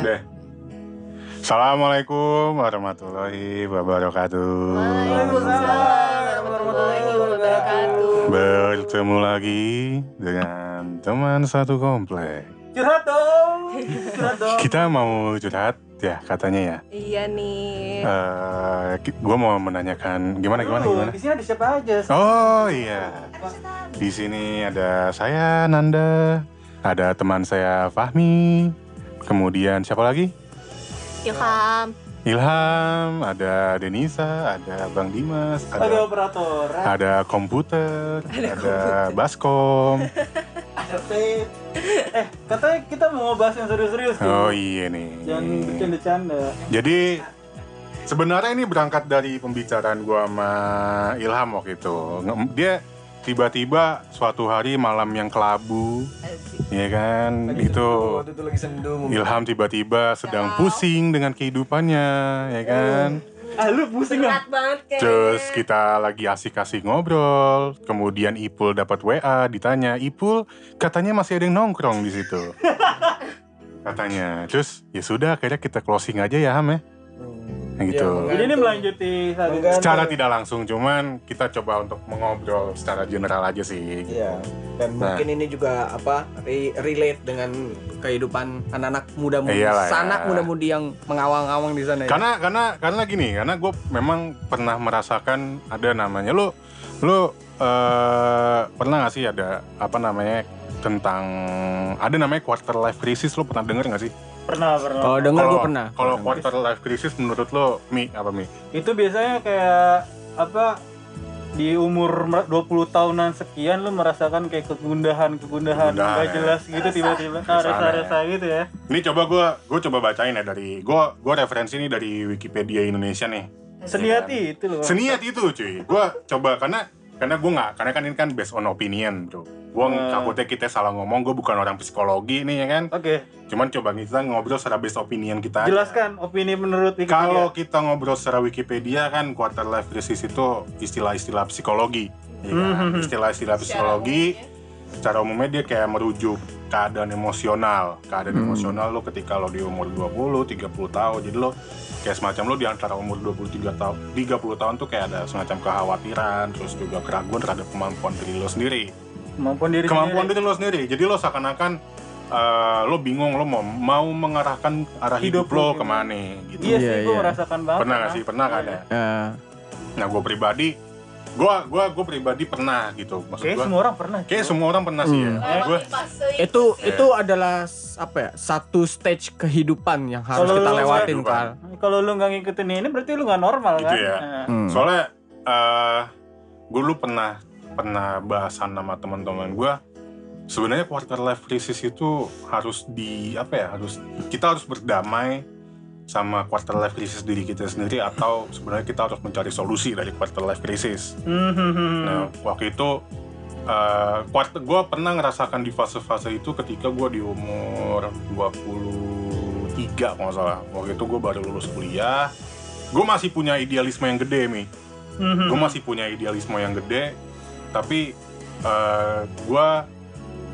Deh. Assalamualaikum warahmatullahi wabarakatuh. Waalaikumsalam warahmatullahi wabarakatuh. Bertemu lagi dengan teman satu komplek. Curhat dong. Curhat dong. Kita mau curhat ya katanya ya. Iya nih. Eh, gue mau menanyakan gimana gimana gimana. Di sini ada siapa aja? Oh iya. Di sini ada saya Nanda, ada teman saya Fahmi, kemudian siapa lagi? Ilham. Ilham, ada Denisa, ada Bang Dimas, Ada ada operator. ada komputer, ada baskom. Ada vape. Eh, katanya kita mau ngebahas yang serius-serius tuh. Oh iya nih. Jangan bercanda-canda. Jadi sebenarnya ini berangkat dari pembicaraan gua sama Ilham waktu itu. Dia tiba-tiba suatu hari malam yang kelabu, ya kan? itu waktu itu lagi sendu. Ilham tiba-tiba sedang pusing dengan kehidupannya, ya kan? Ah, lu pusing Berat ah? banget kayaknya. Terus kita lagi asik-asik ngobrol, kemudian Ipul dapat WA, ditanya, "Ipul, katanya masih ada yang nongkrong di situ." katanya. Terus ya sudah, akhirnya kita closing aja ya Ham ya. Nah, gitu. Iya, Jadi ini melanjuti satu. Enggak. Secara tidak langsung, cuman kita coba untuk mengobrol secara general aja sih. Iya. Dan Nah. mungkin ini juga apa re- relate dengan kehidupan anak-anak muda-mudi Iyalah ya. sanak muda-mudi yang mengawang-awang di sana ya. Karena karena karena gini, karena gue memang pernah merasakan ada namanya lo lo eh, pernah gak sih ada apa namanya tentang ada namanya quarter life crisis lo pernah denger gak sih? Pernah, pernah. Oh, dengar Kalau- gue pernah. Kalau quarter life crisis menurut lo mi apa mi? Itu biasanya kayak apa di umur mer- 20 tahunan sekian lu merasakan kayak kegundahan kegundahan nggak ya. jelas gitu tiba-tiba nah, Perasaan, resa-resa gitu ya Ini coba gue gue coba bacain ya dari gue gue referensi ini dari Wikipedia Indonesia nih. seniati itu loh Seniat itu cuy. Gue coba karena karena gue nggak karena kan ini kan based on opinion bro. Gue Hmm. takutnya kita salah ngomong. Gue bukan orang psikologi nih ya kan. oke Cuman coba kita ngobrol secara based opinion kita. aja. jelaskan opini menurut Wikipedia Kalau kita ngobrol secara Wikipedia kan quarter life crisis itu istilah-istilah psikologi. ya kan? Hmm. Istilah-istilah psikologi secara umumnya dia kayak merujuk keadaan emosional. Keadaan Hmm. emosional lo ketika lo di umur 20, 30 tahun. Jadi lo kayak semacam lo di antara umur 23 tahun, 30 tahun tuh kayak ada semacam kekhawatiran, terus juga keraguan terhadap kemampuan diri lo sendiri. kemampuan diri Kemampuan sendiri. diri lo sendiri. Jadi lo seakan-akan eh, lo bingung lo mau mau mengarahkan arah hidup, Hidup lo ke mana gitu. iya sih Iya, gue iya. merasakan banget Pernah gak sih? Pernah kan ya? Ya. Nah gue pribadi, gue gua gue pribadi pernah gitu. Maksud kayak gue, semua orang pernah kayak semua orang pernah sih ya. Hmm. Gue Itu Iya. itu adalah apa ya? Satu stage kehidupan yang harus Kalau kita lu- lewatin. Kal. kalau lu nggak ngikutin ini berarti lu nggak normal Gitu kan ya. Nah, Hmm. soalnya eh gue dulu pernah pernah bahasan sama teman-teman gue. Sebenarnya quarter life crisis itu harus di apa ya? Harus kita harus berdamai sama quarter life crisis diri kita sendiri atau sebenarnya kita harus mencari solusi dari quarter life crisis. Hmm. Nah, waktu itu uh, kuart- gue pernah ngerasakan di fase-fase itu ketika gue di umur 23 kalau nggak salah. Waktu itu gue baru lulus kuliah. Gue masih punya idealisme yang gede, Mi. Hmm. Gue masih punya idealisme yang gede, tapi uh, gue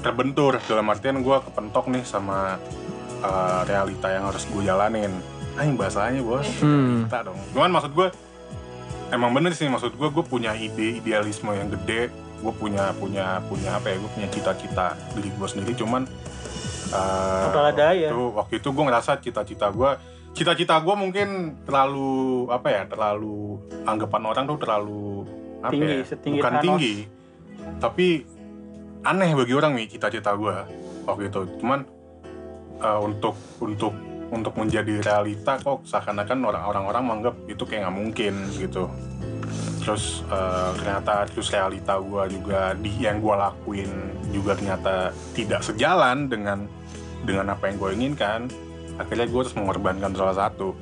terbentur dalam artian gue kepentok nih sama uh, realita yang harus gue jalanin. Aing bahasanya bos Hmm. kita dong. Cuman maksud gue emang bener sih maksud gue gue punya ide idealisme yang gede. Gue punya punya punya apa ya? Gue punya cita-cita diri gue sendiri. Cuman uh, ya. Waktu, waktu itu gue ngerasa cita-cita gue cita-cita gue mungkin terlalu apa ya? Terlalu anggapan orang tuh terlalu apa Tinggi, ya? setinggi Bukan Thanos. tinggi, tapi aneh bagi orang nih cita-cita gue waktu itu. Cuman uh, untuk untuk untuk menjadi realita kok seakan-akan orang- orang-orang menganggap itu kayak nggak mungkin gitu terus uh, ternyata terus realita gue juga di yang gue lakuin juga ternyata tidak sejalan dengan dengan apa yang gue inginkan akhirnya gue harus mengorbankan salah satu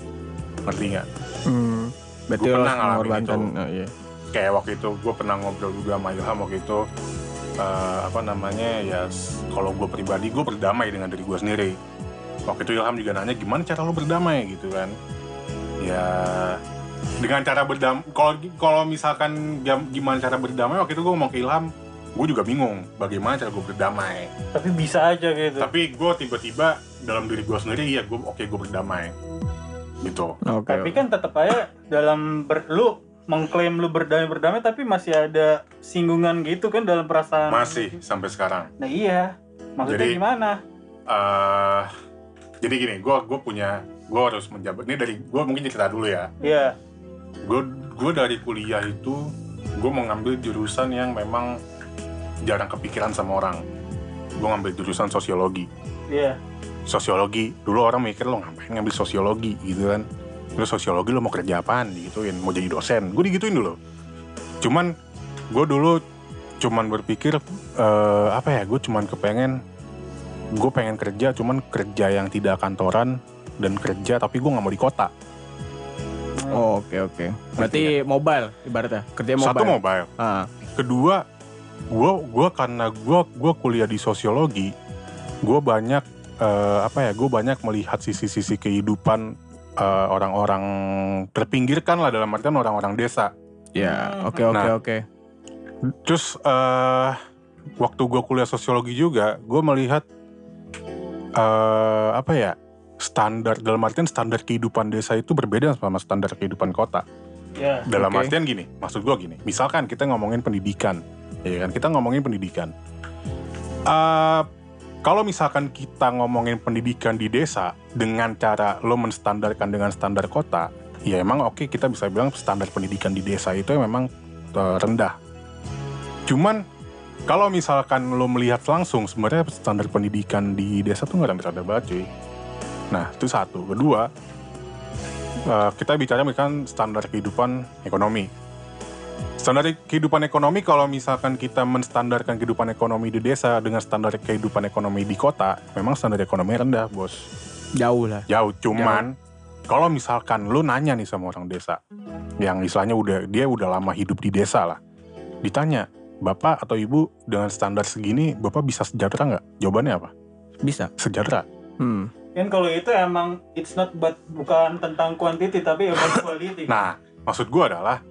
ngerti nggak Hmm. Berarti lo pernah ngalamin itu. Oh, iya. kayak waktu itu gue pernah ngobrol juga sama Ilham waktu itu uh, apa namanya ya kalau gue pribadi gue berdamai dengan diri gue sendiri waktu itu Ilham juga nanya gimana cara lo berdamai gitu kan ya dengan cara berdamai kalau kalau misalkan gimana cara berdamai waktu itu gue ngomong ke Ilham gue juga bingung bagaimana cara gue berdamai tapi bisa aja gitu tapi gue tiba-tiba dalam diri gue sendiri iya gue oke gue berdamai gitu Oke. Tapi kan tetap aja dalam ber, lu mengklaim lu berdamai berdamai tapi masih ada singgungan gitu kan dalam perasaan. masih sampai sekarang Nah iya. Maksudnya Jadi- gimana? eh jadi gini gue gue punya gue harus menjabat. Ini dari gue mungkin cerita dulu ya. Iya. gue gue dari kuliah itu gue mau ngambil jurusan yang memang jarang kepikiran sama orang. Gue ngambil jurusan sosiologi. Iya. sosiologi dulu orang mikir lo ngapain ngambil sosiologi? Gitu kan. Terus sosiologi lo mau kerja apaan? Digituin mau jadi dosen. Gue digituin dulu. Cuman gue dulu cuman berpikir eh, apa ya gue cuman kepengen gue pengen kerja cuman kerja yang tidak kantoran dan kerja tapi gue nggak mau di kota Oh, Oke oke. Berarti mobile ibaratnya kerja mobile. satu mobile Ah, kedua gue gua karena gue gua kuliah di sosiologi gue banyak eh, apa ya gue banyak melihat sisi-sisi kehidupan eh, orang-orang terpinggirkan lah dalam artian orang-orang desa ya. Hmm. Oke oke Nah. oke. terus eh waktu gue kuliah sosiologi juga gue melihat eh apa ya standar dalam artian standar kehidupan desa itu berbeda sama standar kehidupan kota Iya. dalam Oke. artian gini maksud gue gini misalkan kita ngomongin pendidikan ya kan kita ngomongin pendidikan Eh, kalau misalkan kita ngomongin pendidikan di desa dengan cara lo menstandarkan dengan standar kota ya emang oke kita bisa bilang standar pendidikan di desa itu memang eh, rendah cuman kalau misalkan lo melihat langsung sebenarnya standar pendidikan di desa tuh nggak rendah-rendah banget cuy nah itu satu kedua eh, kita bicara misalkan standar kehidupan ekonomi. Standar kehidupan ekonomi kalau misalkan kita menstandarkan kehidupan ekonomi di desa dengan standar kehidupan ekonomi di kota, memang standar ekonomi rendah, bos. Jauh lah. Jauh, cuman kalau misalkan lu nanya nih sama orang desa, yang istilahnya udah dia udah lama hidup di desa lah, ditanya, bapak atau ibu dengan standar segini, bapak bisa sejahtera nggak? Jawabannya apa? Bisa. Sejahtera. Hmm. Kan kalau itu emang it's not but bukan tentang quantity tapi about quality. Nah, maksud gue adalah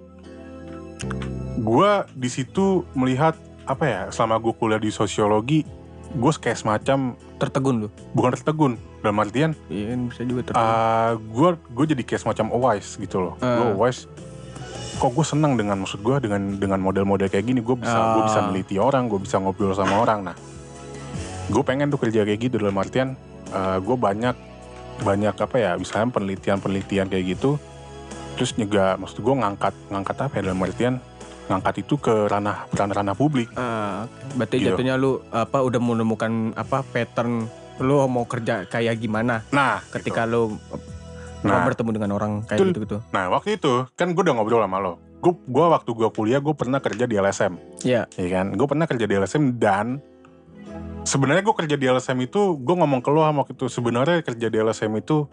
gue di situ melihat apa ya selama gue kuliah di sosiologi gue kayak semacam Tertegun lu. bukan tertegun dalam artian Iya bisa juga tertegun. gue gue jadi kayak semacam wise gitu loh Ah. gue wise kok gue senang dengan maksud gue dengan dengan model-model kayak gini gue bisa gue bisa Ah. neliti orang gue bisa ngobrol sama orang nah gue pengen tuh kerja kayak gitu dalam artian gue banyak banyak apa ya misalnya penelitian-penelitian kayak gitu terus juga maksud gue ngangkat ngangkat apa ya dalam artian ngangkat itu ke ranah ranah-ranah publik oke. berarti Gitu. jatuhnya lu apa udah menemukan apa pattern lu mau kerja kayak gimana nah ketika gitu. lu nah bertemu dengan orang kayak Betul. gitu-gitu. nah waktu itu kan gue udah ngobrol sama lo gue gue waktu gue kuliah gue pernah kerja di LSM Iya. ya kan gue pernah kerja di LSM dan sebenarnya gue kerja di LSM itu gue ngomong ke lo sama waktu itu sebenarnya kerja di LSM itu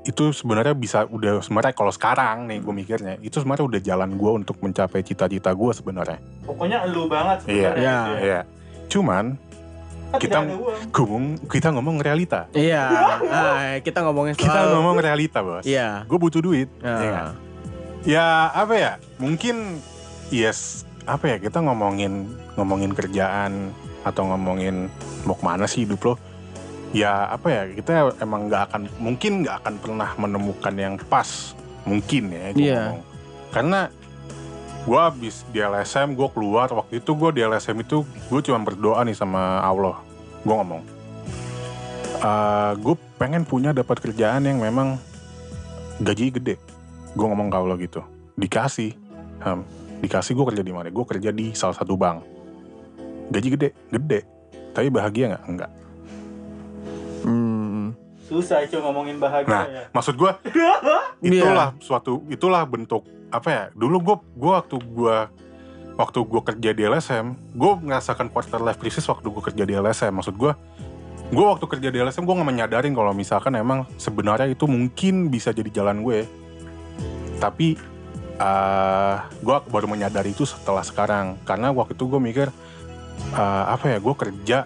itu sebenarnya bisa udah sebenarnya kalau sekarang nih gue mikirnya itu sebenarnya udah jalan gue untuk mencapai cita-cita gue sebenarnya Pokoknya lu banget Iya. sebenarnya. Iya. gitu ya. ya cuman Kan Kita- ngomong kita ngomong realita Iya. ah, kita ngomongin soal kita ngomong realita bos Iya. gue butuh duit Ah. ya kan? ya apa ya mungkin yes apa ya kita ngomongin ngomongin kerjaan atau ngomongin mau ke mana sih hidup lo ya apa ya kita emang nggak akan mungkin nggak akan pernah menemukan yang pas mungkin ya gue Iya. ngomong karena gue habis di LSM gue keluar. Waktu itu gue di LSM itu gue cuma berdoa nih sama Allah. Gue ngomong gue pengen punya dapat kerjaan yang memang gaji gede. Gue ngomong ke Allah gitu. Dikasih Ham, dikasih gue kerja di mana? Gue kerja di salah satu bank. Gaji gede? Gede. Tapi bahagia nggak? Enggak. Hmm. Susah itu ngomongin bahagia Nah, ya. maksud gue itulah suatu itulah bentuk apa ya dulu gue gue waktu gue waktu gue kerja di LSM gue merasakan quarter life crisis waktu gue kerja di LSM maksud gue gue waktu kerja di LSM gue nggak menyadarin kalau misalkan emang sebenarnya itu mungkin bisa jadi jalan gue. Tapi eh gue baru menyadari itu setelah sekarang. Karena waktu itu gue mikir eh, apa ya gue kerja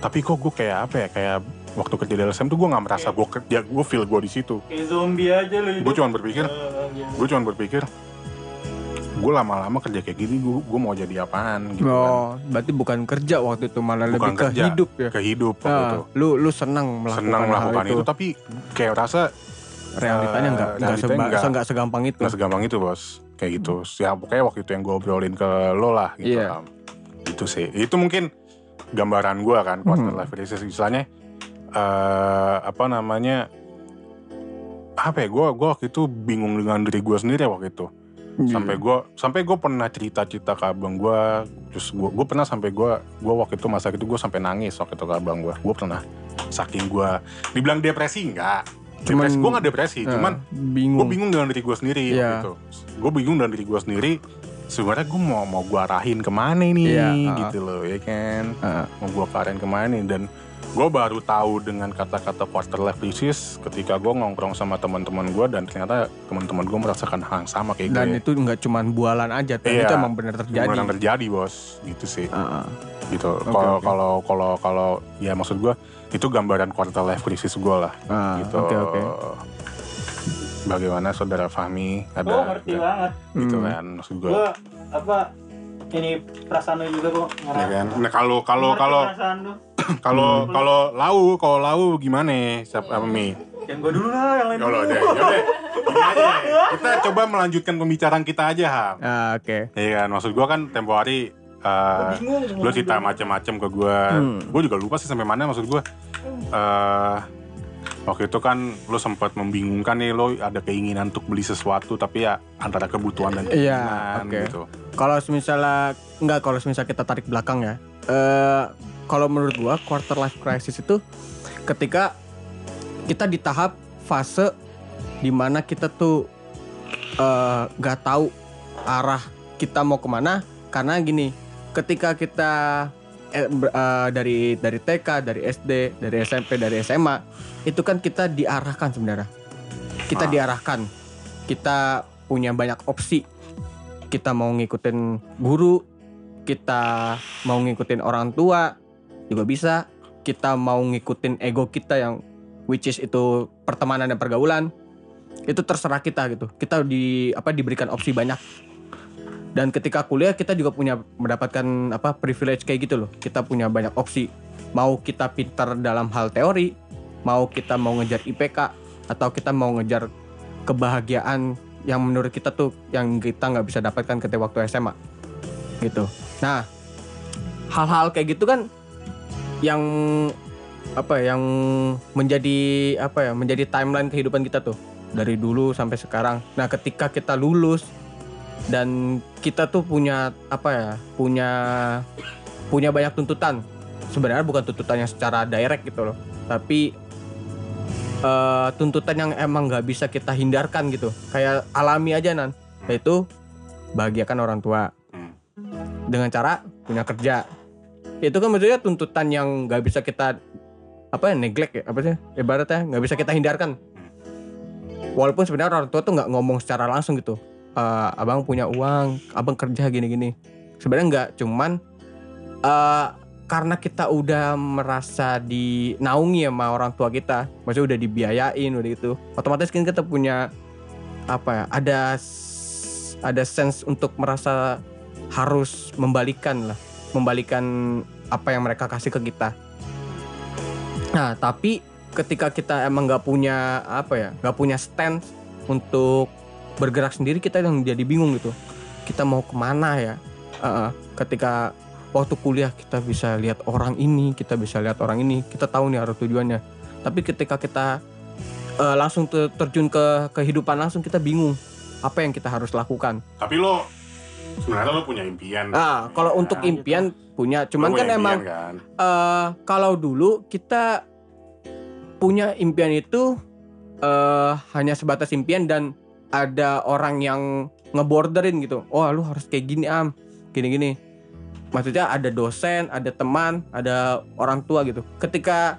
tapi kok gue kayak apa ya kayak waktu kerja di LSM tuh gue nggak merasa gue kerja gue feel gue di situ Kayak zombie aja lu hidup. gue cuma berpikir Eh, gitu. gue cuma berpikir gue lama-lama kerja kayak gini gue gue mau jadi apaan gitu kan Oh, berarti bukan kerja waktu itu malah Bukan lebih ke kerja. hidup ya. ke hidup waktu Nah, itu lu lu senang melakukan, senang hal melakukan itu. itu. tapi kayak rasa Realitanya Eh, nggak nggak realitanya seba- nggak. nggak segampang itu. nggak segampang itu bos kayak gitu ya pokoknya waktu itu yang gue obrolin ke lo lah gitu Iya. Am. itu sih itu mungkin gambaran gue kan quarter Hmm. life crisis istilahnya eh apa namanya apa ya gue gue waktu itu bingung dengan diri gue sendiri waktu itu Iya. sampai gue sampai gue pernah cerita cerita ke abang gue terus gue gue pernah sampai gue gue waktu itu masa itu gue sampai nangis waktu itu ke abang gue gue pernah saking gue dibilang depresi enggak Cuman- depresi gue nggak depresi Nah, cuman bingung. gue bingung dengan diri gue sendiri Iya. gitu gue bingung dengan diri gue sendiri sebenarnya gue mau mau gue arahin ke mana nih Iya, uh-uh. gitu loh ya kan Heeh. mau gue arahin ke mana nih dan gue baru tahu dengan kata-kata quarter life crisis ketika gue ngongkrong sama teman-teman gue dan ternyata teman-teman gue merasakan hal yang sama kayak Dan gue itu nggak cuman bualan aja, tapi Iya. itu emang benar terjadi. beneran terjadi bos gitu sih Heeh. gitu kalau oke. kalau kalau kalau ya maksud gue itu gambaran quarter life crisis gue lah Ah, gitu Oke oke. bagaimana saudara Fahmi ada Oh ngerti banget. gitu Hmm. kan maksud gue Gue apa ini perasaan lu juga kok ya ngerasa. kan nah kalau kalau Ngerti kalau lu. kalau lau kalau lau gimana siapa apa mi Yang gue dulu lah, yang lain ya dulu. deh ya udah. Gini aja deh. kita coba melanjutkan pembicaraan kita aja ham Ah, Oke. Iya kan maksud gue kan tempo hari eh bingung. lu cerita macam-macam ke gue Hmm. gue juga lupa sih sampai mana maksud gue eh waktu itu kan lu sempat membingungkan nih lo ada keinginan untuk beli sesuatu tapi ya antara kebutuhan dan Iya, keinginan oke. gitu Kalau misalnya nggak kalau misalnya kita tarik belakang ya. Eh kalau menurut gua quarter life crisis itu ketika kita di tahap fase di mana kita tuh eh, nggak tahu arah kita mau ke mana. Karena gini ketika kita eh, eh, dari dari TK dari SD dari SMP dari SMA itu kan kita diarahkan sebenarnya. Kita Ah. diarahkan. Kita punya banyak opsi. Kita mau ngikutin guru kita mau ngikutin orang tua juga bisa. Kita mau ngikutin ego kita yang which is itu pertemanan dan pergaulan itu terserah kita gitu. Kita di apa diberikan opsi banyak. Dan ketika kuliah kita juga punya mendapatkan apa privilege kayak gitu loh. Kita punya banyak opsi. Mau kita pintar dalam hal teori mau kita mau ngejar IPK atau kita mau ngejar kebahagiaan yang menurut kita tuh yang kita nggak bisa dapatkan ketika waktu SMA gitu. Nah hal-hal kayak gitu kan yang apa ya, yang menjadi apa ya menjadi timeline kehidupan kita tuh dari dulu sampai sekarang. Nah ketika kita lulus dan kita tuh punya apa ya punya punya banyak tuntutan. Sebenarnya bukan tuntutan yang secara direct gitu loh tapi eh, tuntutan yang emang nggak bisa kita hindarkan gitu. Kayak alami aja nan. Yaitu bahagiakan orang tua. Hmm. dengan cara punya kerja itu kan maksudnya tuntutan yang nggak bisa kita apa ya neglect ya apa sih ibaratnya nggak bisa kita hindarkan. Walaupun sebenarnya orang tua tuh nggak ngomong secara langsung gitu. "Eh, abang punya uang abang kerja gini-gini. Sebenarnya nggak cuman eh karena kita udah merasa dinaungi sama orang tua kita maksudnya udah dibiayain udah gitu otomatis kan kita punya apa ya ada ada sense untuk merasa harus membalikan lah membalikan apa yang mereka kasih ke kita. Nah tapi ketika kita emang nggak punya apa ya nggak punya stand untuk bergerak sendiri kita yang jadi bingung gitu. Kita mau ke mana ya? Heeh. ketika waktu kuliah kita bisa lihat orang ini kita bisa lihat orang ini kita tahu nih arah tujuannya. Tapi ketika kita eh, langsung ter- terjun ke kehidupan langsung kita bingung apa yang kita harus lakukan. Tapi lo sebenarnya lo punya impian ah kalau untuk gitu. impian punya Lo cuman punya kan emang impian, kan? eh kalau dulu kita punya impian itu eh hanya sebatas impian dan ada orang yang ngeborderin gitu. Oh, lu harus kayak gini am, gini-gini. Maksudnya ada dosen, ada teman, ada orang tua gitu. Ketika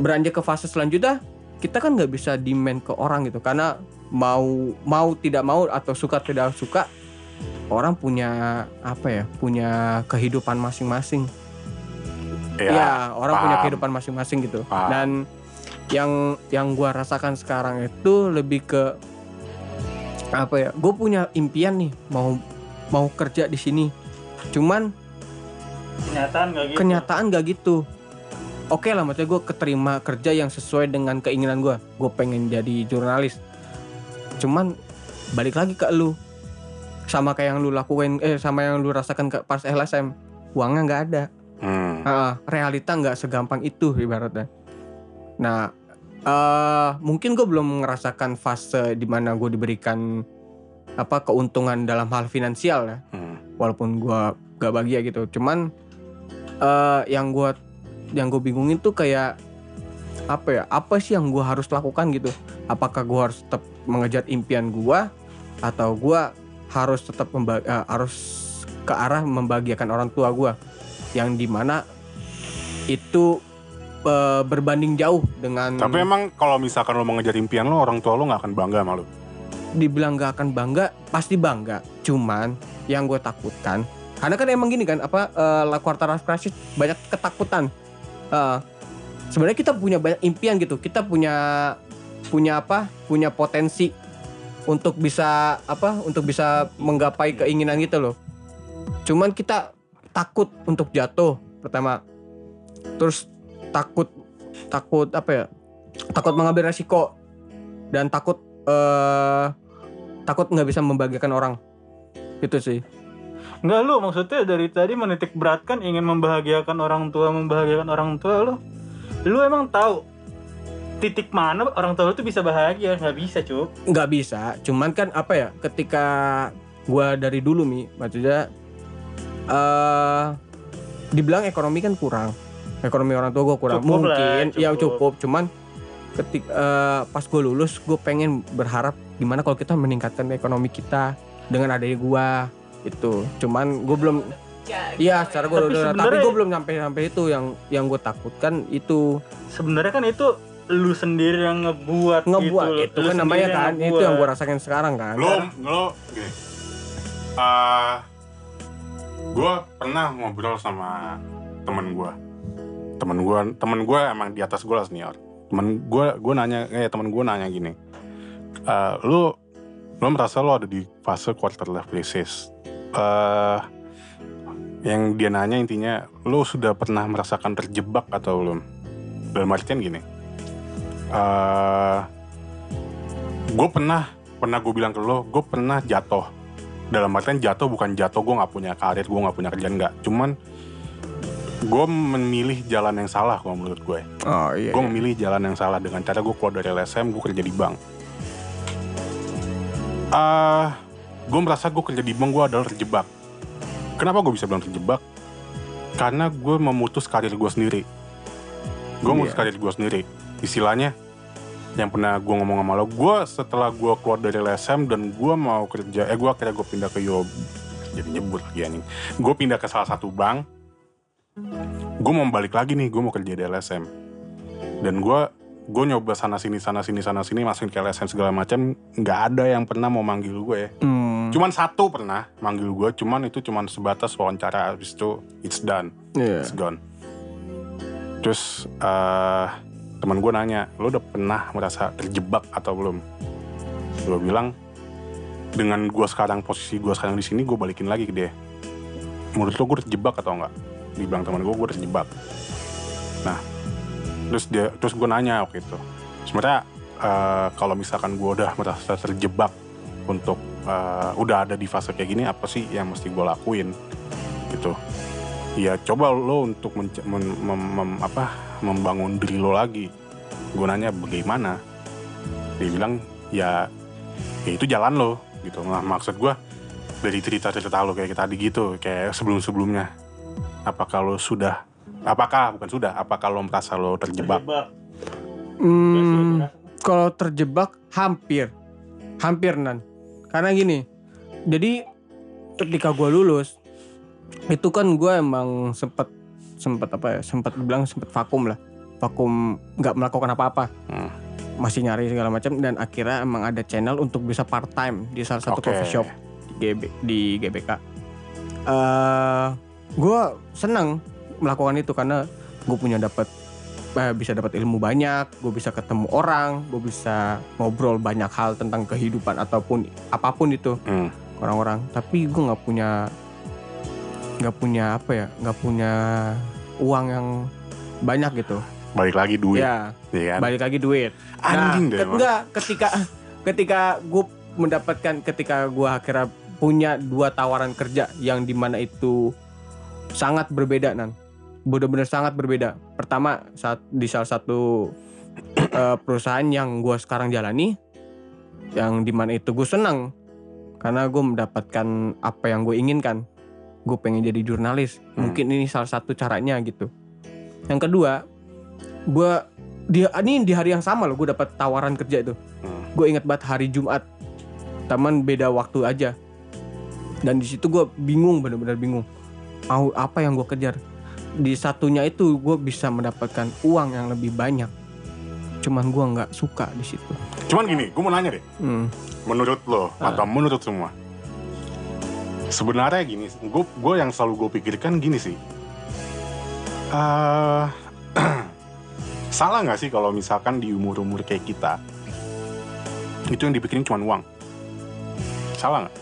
beranjak ke fase selanjutnya, kita kan nggak bisa demand ke orang gitu, karena mau mau tidak mau atau suka tidak suka orang punya apa ya punya kehidupan masing-masing. Iya. ya orang punya kehidupan masing-masing gitu. Paham. dan yang yang gua rasakan sekarang itu lebih ke apa ya gue punya impian nih mau mau kerja di sini. Cuman Kenyataan gak gitu. kenyataan gak gitu. Oke lah maksudnya gue keterima kerja yang sesuai dengan keinginan gue gue pengen jadi jurnalis. Cuman balik lagi ke lu sama kayak yang lu lakuin eh sama yang lu rasakan ke pas LSM uangnya nggak ada Hmm. Ah, realita nggak segampang itu ibaratnya. Nah, eh mungkin gue belum merasakan fase di mana gue diberikan apa keuntungan dalam hal finansial ya, Hmm. walaupun gue gak bahagia gitu. Cuman eh yang gue yang gue bingungin tuh kayak apa ya? Apa sih yang gue harus lakukan gitu? Apakah gue harus tetap mengejar impian gue atau gue harus tetap memba- eh, harus ke arah membahagiakan orang tua gue yang di mana itu eh, berbanding jauh dengan Tapi emang kalau misalkan lo mengejar impian lo, orang tua lo nggak akan bangga sama lo. dibilang gak akan bangga pasti bangga. Cuman yang gue takutkan karena kan emang gini kan apa La Quarta Life Crisis banyak ketakutan. Eh, sebenarnya kita punya banyak impian gitu. Kita punya punya apa punya potensi untuk bisa apa untuk bisa menggapai keinginan gitu loh. Cuman kita takut untuk jatuh pertama. Terus takut takut apa ya takut mengambil resiko dan takut eh takut nggak bisa membahagiakan orang. Itu sih. Enggak lu maksudnya dari tadi menitik beratkan ingin membahagiakan orang tua, membahagiakan orang tua lu. Lu emang tahu titik mana orang tua lu tuh bisa bahagia? Nggak bisa, Cuk. nggak bisa cuman kan apa ya ketika gua dari dulu mi maksudnya eh dibilang ekonomi kan kurang ekonomi orang tua gua kurang Cukup lah, mungkin ya cukup. cukup cuman ketik eh, pas gue lulus gue pengen berharap gimana kalau kita meningkatkan ekonomi kita dengan adanya gua itu cuman gue belum Iya, secara gue Tapi udah, tapi gue belum nyampe sampai itu yang yang gue takutkan itu Sebenarnya kan itu lu sendiri yang ngebuat, ngebuat gitu. itu Lu kan namanya kan itu yang gue rasakan sekarang kan. Lo, lo, gini. Eh, gue pernah ngobrol sama temen gue. Temen gue, temen gue emang di atas gue lah senior. Temen gue, gue nanya, eh temen gue nanya gini. Eh, lo, lo merasa lo ada di fase quarter life crisis. Eh, yang dia nanya intinya, lo sudah pernah merasakan terjebak atau belum? Dalam artian gini. Eh, gue pernah pernah gue bilang ke lo gue pernah jatuh. Dalam artian jatuh bukan jatuh gue nggak punya karir gue nggak punya kerjaan nggak. Cuman gue memilih jalan yang salah kalau menurut gue. Oh iya. gue memilih jalan yang salah dengan cara gue keluar dari LSM gue kerja di bank. Ah gue merasa gue kerja di bank gue adalah terjebak. Kenapa gue bisa bilang terjebak? Karena gue memutus karir gue sendiri. Gue memutus Iya. karir gue sendiri istilahnya yang pernah gue ngomong sama lo gue setelah gue keluar dari LSM dan gue mau kerja eh gue akhirnya gue pindah ke Yo jadi nyebut lagi anjing. Gue pindah ke salah satu bank. Gue mau balik lagi nih gue mau kerja di LSM dan gue gue nyoba sana sini sana sini sana sini masukin ke LSM segala macam nggak ada yang pernah mau manggil gue Hmm, cuman satu pernah manggil gue cuman itu cuman sebatas wawancara habis itu it's done. Iya. it's gone. Terus eh teman gue nanya lo udah pernah merasa terjebak atau belum? Gue bilang dengan gue sekarang posisi gue sekarang di sini gue balikin lagi ke dia. Menurut lo gue terjebak atau enggak? Dibilang teman gue gue terjebak. Nah terus dia terus gue nanya waktu itu. Sebenarnya eh, kalau misalkan gue udah merasa terjebak untuk eh, udah ada di fase kayak gini apa sih yang mesti gue lakuin? Gitu ya coba lo untuk menc- men- mem- mem- apa membangun diri lo lagi. Gue nanya bagaimana? Dia bilang ya ya itu jalan lo gitu. Nah maksud gue dari cerita-cerita lo kayak tadi gitu kayak sebelum-sebelumnya. Apakah lo sudah apakah bukan sudah apakah lo merasa lo terjebak? Hmm, kalau terjebak hampir, hampir nan. Karena gini, jadi ketika gue lulus, itu kan gue emang sempet sempet apa ya, sempet bilang sempet vakum lah, vakum nggak melakukan apa-apa, Hmm. masih nyari segala macam dan akhirnya emang ada channel untuk bisa part time di salah satu Oke. coffee shop di, GB, di GBK. Eh, gue senang melakukan itu karena gue punya dapat eh, bisa dapat ilmu banyak, gue bisa ketemu orang, gue bisa ngobrol banyak hal tentang kehidupan ataupun apa pun itu Hmm. orang-orang. Tapi gue nggak punya nggak punya apa ya, nggak punya uang yang banyak gitu. Balik lagi duit, Ya, ya kan? balik lagi duit. Anjing nah, deh. enggak, ketika ketika gue mendapatkan ketika gue akhirnya punya dua tawaran kerja yang di mana itu sangat berbeda nan benar-benar sangat berbeda pertama saat di salah satu eh, perusahaan yang gue sekarang jalani yang di mana itu gue senang karena gue mendapatkan apa yang gue inginkan gue pengen jadi jurnalis Hmm. mungkin ini salah satu caranya gitu yang kedua gue dia ini di hari yang sama loh gue dapat tawaran kerja itu Hmm. gue inget banget hari Jumat teman beda waktu aja dan di situ gue bingung bener-bener bingung mau apa yang gue kejar di satunya itu gue bisa mendapatkan uang yang lebih banyak cuman gue nggak suka di situ Cuman gini, gue mau nanya deh. Hmm. menurut lo Ah. atau menurut semua sebenarnya gini gue gue yang selalu gue pikirkan gini sih Eh, salah nggak sih kalau misalkan di umur umur kayak kita itu yang dipikirin cuma uang salah nggak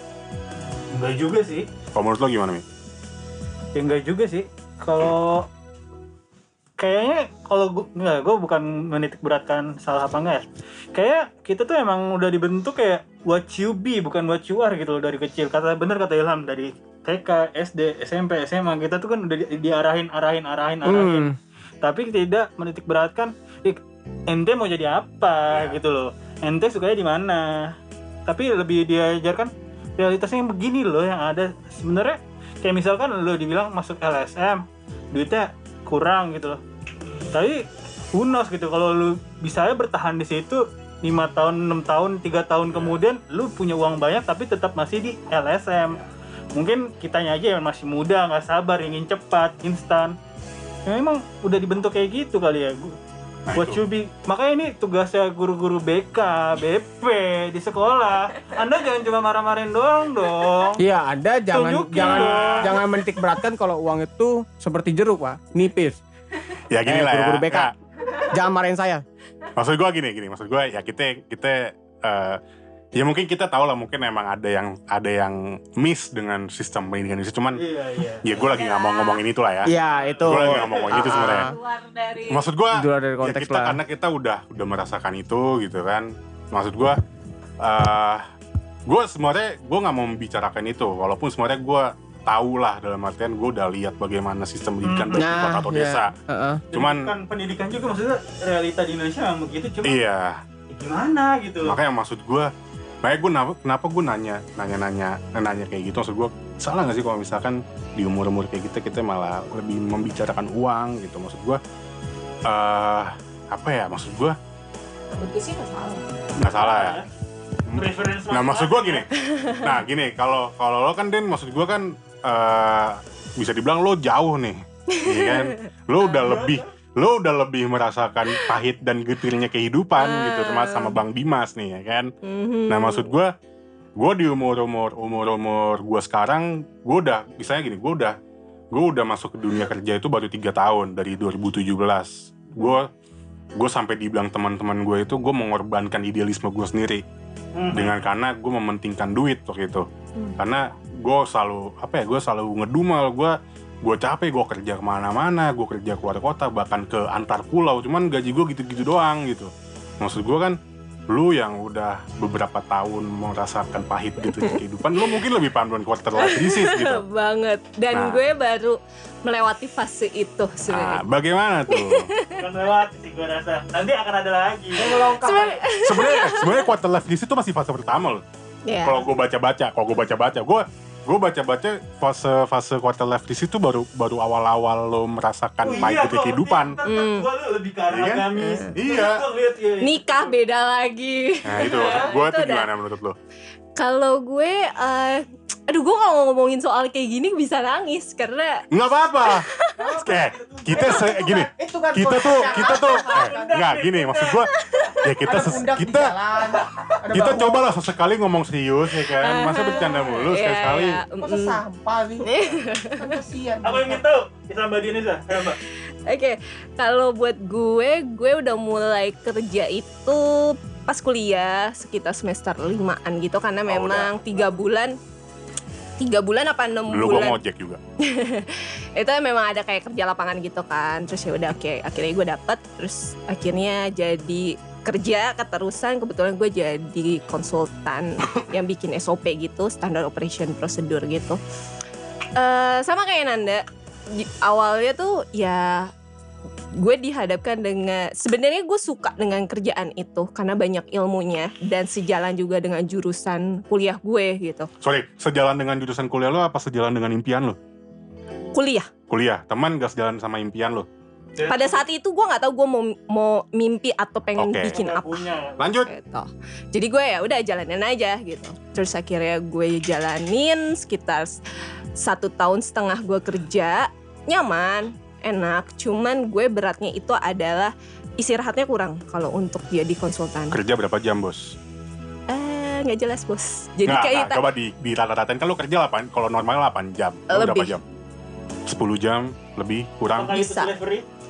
Enggak juga sih. kalau menurut lo gimana mi Ya enggak juga sih. Kalau kayaknya kalau gue enggak gue bukan menitik beratkan salah apa enggak ya. Kayak kita tuh emang udah dibentuk kayak what you be bukan what you are gitu loh dari kecil. Kata bener kata Ilham dari TK, SD, SMP, SMA kita tuh kan udah di- diarahin arahin arahin arahin. Hmm. Tapi tidak menitik beratkan "Ih, ente mau jadi apa gitu loh. Ente sukanya di mana. Tapi lebih diajarkan realitasnya yang begini loh yang ada sebenarnya kayak misalkan lo dibilang masuk LSM duitnya kurang gitu loh tapi who knows gitu kalau lu bisa bertahan di situ lima tahun enam tahun tiga tahun kemudian lu punya uang banyak tapi tetap masih di LSM mungkin kitanya aja yang masih muda nggak sabar ingin cepat instan ya, memang udah dibentuk kayak gitu kali ya Nah, you be- makanya ini tugasnya guru-guru BK, BP di sekolah. Anda jangan cuma marah-marahin doang dong. Iya, Anda jangan Tunjukin jangan dong. jangan menitik beratkan kalau uang itu seperti jeruk, Pak. Nipis. Ya gini Eh, lah ya guru-guru BK. Ya, Jangan marahin saya. maksud gue gini gini maksud gue ya kita kita eh, ya mungkin kita tahu lah mungkin emang ada yang ada yang miss dengan sistem pendidikan Indonesia cuman Iya, iya. ya gue lagi nggak mau ngomongin itu lah ya Iya, itu. Gua lagi nggak mau ngomongin itu Ah, sebenarnya. Keluar dari maksud gue Di luar dari ya kita lah. karena kita udah udah merasakan itu gitu kan maksud gue eh gue sebenarnya gue nggak mau membicarakan itu walaupun sebenarnya gue tahu lah dalam artian gue udah lihat bagaimana sistem pendidikan Hmm. baik di Nah, kota atau iya. desa Heeh. Dan Cuman- bukan pendidikan juga maksudnya realita di Indonesia memang begitu cuma iya. ya gimana gitu. Makanya maksud gue makanya gue kenapa, kenapa gue nanya nanya nanya nanya kayak gitu? Maksud gue salah nggak sih kalau misalkan di umur umur kayak kita kita malah lebih membicarakan uang gitu? Maksud gue eh apa ya? Maksud gue Begitu sih nggak salah. nggak salah ya? Preference Nah maksud gue gini, nah gini kalau kalau lo kan Den maksud gue kan eh, bisa dibilang lo jauh nih, iya kan? Lo udah lebih lo udah lebih merasakan pahit dan getirnya kehidupan gitu termasuk sama Bang Dimas nih ya kan. Mhm. Nah maksud gue, gue di umur umur umur umur gue sekarang, gue udah misalnya gini, gue udah gue udah masuk ke dunia kerja itu baru tiga tahun dari 2017. Gue gue sampai dibilang teman-teman gue itu gue mengorbankan idealisme gue sendiri Mhm. dengan karena gue mementingkan duit waktu itu Hmm. karena gue selalu apa ya gue selalu ngedumel. Gue gue capek gue kerja ke mana-mana gue kerja keluar kota bahkan ke antar pulau. Cuman gaji gue gitu-gitu doang gitu. Maksud gue kan lu yang udah beberapa tahun merasakan pahit gitu di kehidupan lu mungkin lebih paham dengan quarter life crisis gitu. Banget. Dan Nah. gue baru melewati fase itu nah, sebenarnya bagaimana tuh? Bukan lewat sih gue rasa. Nanti akan ada lagi. Sebenarnya- sebenarnya sebenarnya quarter life crisis itu masih fase pertama loh. Ya kalau gue baca-baca, kalau gue baca-baca, gue gue baca-baca fase fase quarter life crisis itu baru baru awal-awal lo merasakan Oh pahit iya, gitu kok. kehidupan. Ntar Hmm. Lu lebih ke arah Iya kan? agamis. Iya. Gua lihat, iya, iya. nikah beda lagi Nah itu, gue tuh gimana menurut lo? kalau gue eh, aduh gue kalau ngomongin soal kayak gini bisa nangis karena Nggak apa-apa. Oke, kita se gini, itu kan kita tuh kita tuh eh, nggak gini maksud gue ya kita ses- kita kita bahu. cobalah sesekali ngomong serius ya kan, masa bercanda mulu sekali-sekali. iya, masa sampah nih kan kasihan Aku ingin tahu, kisah Mbak. Ayo Mbak. Oke, kalau buat gue, gue udah mulai kerja itu pas kuliah sekitar semester limaan gitu karena Oh, memang tiga bulan tiga bulan apa enam Dulu gue bulan? ngojek juga. itu memang ada kayak kerja lapangan gitu kan. Terus ya udah oke akhirnya gue dapet. Terus akhirnya jadi kerja keterusan. Kebetulan gue jadi konsultan yang bikin SOP gitu standard operation procedure gitu. Eh, sama kayak Nanda awalnya tuh ya gue dihadapkan dengan sebenarnya gue suka dengan kerjaan itu karena banyak ilmunya dan sejalan juga dengan jurusan kuliah gue gitu Sorry, sejalan dengan jurusan kuliah lo apa sejalan dengan impian lo? kuliah Kuliah, teman gak sejalan sama impian lo? pada saat itu gue nggak tahu gue mau mau mimpi atau pengen Oke. bikin apa. Lanjut. gitu. Jadi gue ya udah jalanin aja gitu. Terus akhirnya gue jalanin sekitar satu tahun setengah gue kerja nyaman, enak. Cuman gue beratnya itu adalah istirahatnya kurang kalau untuk jadi konsultan. Kerja berapa jam, Bos? Eh nggak jelas bos. Jadi Nggak, kayak nggak, coba di, di rata-ratain kan lo kerja 8, kalau normal 8 jam. Lo berapa Lebih. jam? 10 jam, lebih, kurang? Bisa. bisa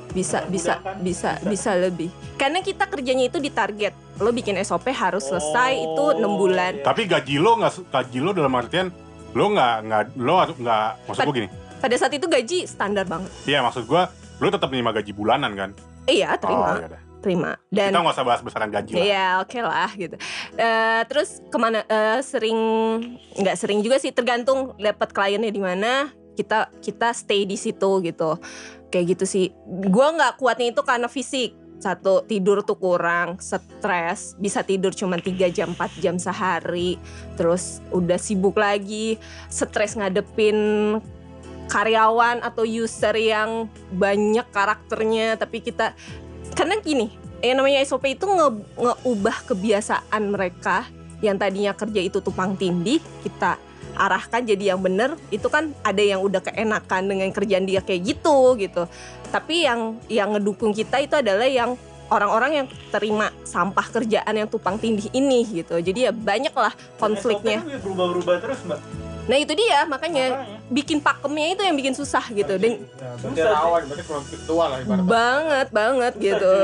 bisa bisa Bisa. bisa lebih. Karena kita kerjanya itu di target. Lo bikin SOP harus selesai itu enam Oh, bulan. iya. Tapi gaji lo nggak gaji lo dalam artian lo nggak nggak lo nggak maksud gue gini. Pada saat itu gaji standar banget. Iya maksud gue lo tetap menerima gaji bulanan kan? Iya terima Oh, iya terima. Dan Kita nggak usah bahas besaran gaji lah. Iya oke lah gitu. Eh, terus ke mana eh, sering nggak sering juga sih tergantung dapat kliennya di mana kita kita stay di situ gitu. Kayak gitu sih. Gua nggak kuatnya itu karena fisik. Satu tidur tuh kurang, stres, bisa tidur cuma 3 jam 4 jam sehari. Terus udah sibuk lagi, stres ngadepin karyawan atau user yang banyak karakternya tapi kita karena gini yang namanya SOP itu nge ngeubah kebiasaan mereka. Yang tadinya kerja itu tumpang tindih kita arahkan jadi yang bener itu kan ada yang udah keenakan dengan kerjaan dia kayak gitu gitu. Tapi yang yang ngedukung kita itu adalah yang orang-orang yang terima sampah kerjaan yang tumpang tindih ini gitu. Jadi ya banyak lah konfliknya. berubah-ubah terus mbak. Nah itu dia makanya Makanya. bikin pakemnya itu yang bikin susah gitu. Dan berarti rawan, berarti tua lah banget banget gitu.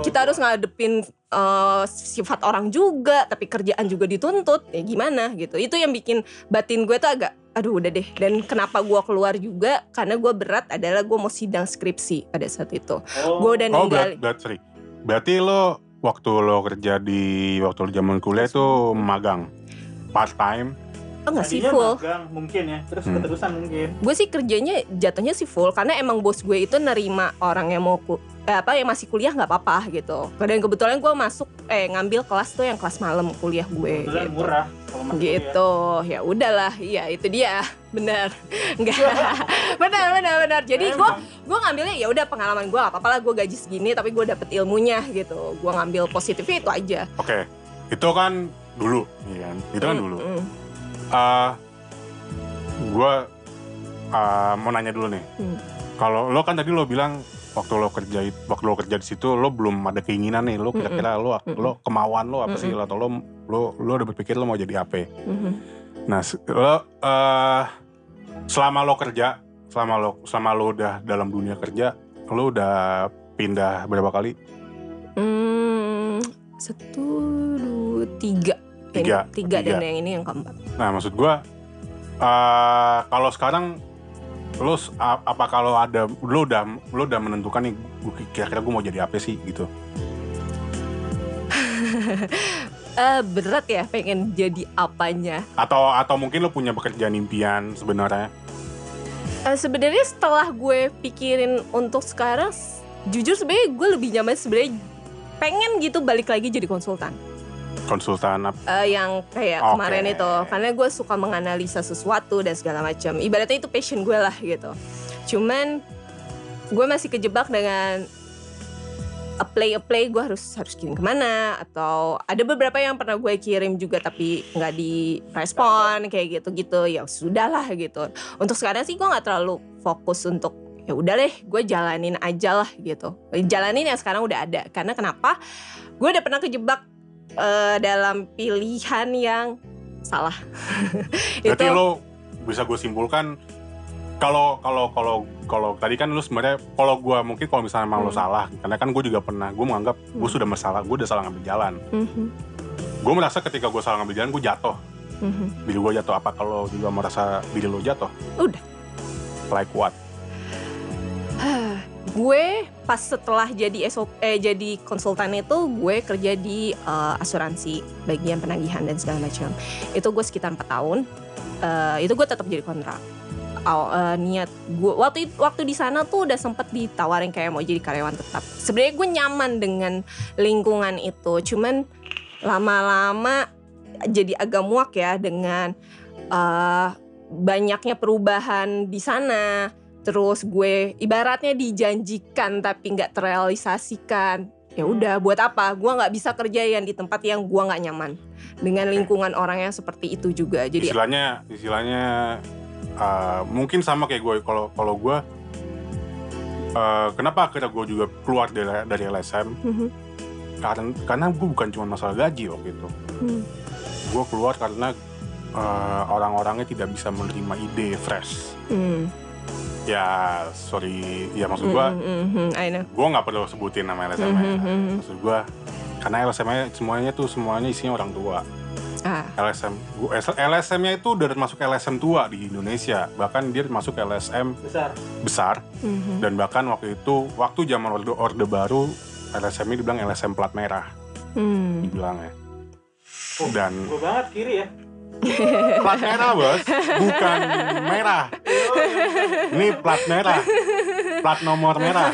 kita harus ngadepin eh, sifat orang juga tapi kerjaan juga dituntut. Ya gimana gitu. Itu yang bikin batin gue tuh agak aduh udah deh. Dan kenapa gue keluar juga? Karena gue berat adalah gue mau sidang skripsi pada saat itu. Oh, gue udah Oh ninggalin berarti, berarti, sorry. berarti lo waktu lo kerja di waktu lo zaman kuliah itu magang part time. Oh, nggak sih full magang mungkin ya, terus Hmm. keterusan mungkin. gue sih kerjanya jatuhnya sih full karena emang bos gue itu nerima orang yang mau ku- eh, apa yang masih kuliah nggak apa-apa gitu dan kebetulan gue masuk eh ngambil kelas tuh yang kelas malam kuliah gue Kebetulan gitu. murah gitu ya udahlah iya itu dia benar enggak benar benar benar jadi gue gue ngambilnya ya udah pengalaman gue apa apalah gue gaji segini tapi gue dapet ilmunya gitu gue ngambil positifnya itu aja Oke, itu kan dulu, iya kan? Itu kan dulu. mm. Eh, gue eh, mau nanya dulu nih. Hmm. Kalau lo kan tadi lo bilang waktu lo kerja waktu lo kerja di situ lo belum ada keinginan nih lo kira-kira lo Mm-mm. lo kemauan lo apa sih Mm-mm. atau lo lo lo udah berpikir lo mau jadi apa? Mhm. Nah lo eh, selama lo kerja selama lo selama lo udah dalam dunia kerja lo udah pindah berapa kali? Hmm, satu dua tiga Tiga. tiga, Tiga. dan yang ini yang keempat Nah maksud gue eh kalau sekarang lo apa kalau ada lo udah lo udah menentukan nih kira-kira gue mau jadi apa sih gitu? Eh berat ya pengen jadi apanya Atau atau mungkin lo punya pekerjaan impian sebenarnya? Eh, sebenarnya setelah gue pikirin untuk sekarang jujur sebenarnya gue lebih nyaman sebenarnya pengen gitu balik lagi jadi konsultan konsultan apa? Eh, yang kayak Oke. kemarin itu. Karena gue suka menganalisa sesuatu dan segala macam. Ibaratnya itu passion gue lah gitu. Cuman gue masih kejebak dengan apply apply gue harus harus kirim ke mana? Atau ada beberapa yang pernah gue kirim juga tapi nggak direspon kayak gitu gitu ya sudahlah gitu. Untuk sekarang sih gue nggak terlalu fokus untuk ya udah deh gue jalanin aja lah gitu. Jalanin yang sekarang udah ada. Karena kenapa? Gue udah pernah kejebak eh, dalam pilihan yang salah Berarti lo bisa gue simpulkan kalau kalau kalau kalau tadi kan lu sebenarnya kalau gua mungkin kalau misalnya emang lu Hmm. salah karena kan gue juga pernah gue menganggap gue Hmm. sudah masalah gue udah salah ngambil jalan Mhm, gue merasa ketika gue salah ngambil jalan gue jatuh mhm. diri gue jatuh apa kalau juga merasa diri lo jatuh Udah. like what gue pas setelah jadi SO, eh jadi konsultan itu gue kerja di eh, asuransi bagian penagihan dan segala macam. Itu gue sekitar 4 tahun Eh, itu gue tetap jadi kontrak. Aw- eh, niat gue waktu waktu di sana tuh udah sempet ditawarin kayak mau jadi karyawan tetap. Sebenarnya gue nyaman dengan lingkungan itu cuman lama-lama jadi agak muak ya dengan eh, banyaknya perubahan di sana terus gue ibaratnya dijanjikan tapi nggak terrealisasikan. Ya udah buat apa? Gue nggak bisa kerja yang di tempat yang gue nggak nyaman. Dengan lingkungan orang yang seperti itu juga. Jadi istilahnya istilahnya uh, mungkin sama kayak gue. Kalau kalau gue uh, kenapa akhirnya gue juga keluar dari dari LSM Mhm. karena karena gue bukan cuma masalah gaji waktu itu. Hmm. gue keluar karena uh, orang-orangnya tidak bisa menerima ide fresh. Hmm. Ya sorry. Ya maksud gue Hmm, hmm, hmm, I know. gue nggak perlu sebutin nama LSM Hmm, -nya. hmm, hmm. maksud gue karena LSM -nya semuanya tuh semuanya isinya orang tua. Ah, LSM gua- LSM-nya itu udah masuk LSM tua di Indonesia. Bahkan dia masuk LSM besar. besar. Mhm, dan bahkan waktu itu waktu zaman orde, orde baru LSM ini dibilang LSM plat merah. Hmm. dibilangnya. Dan gue banget kiri ya plat merah bos. Bukan merah. Ini plat merah. Plat nomor merah.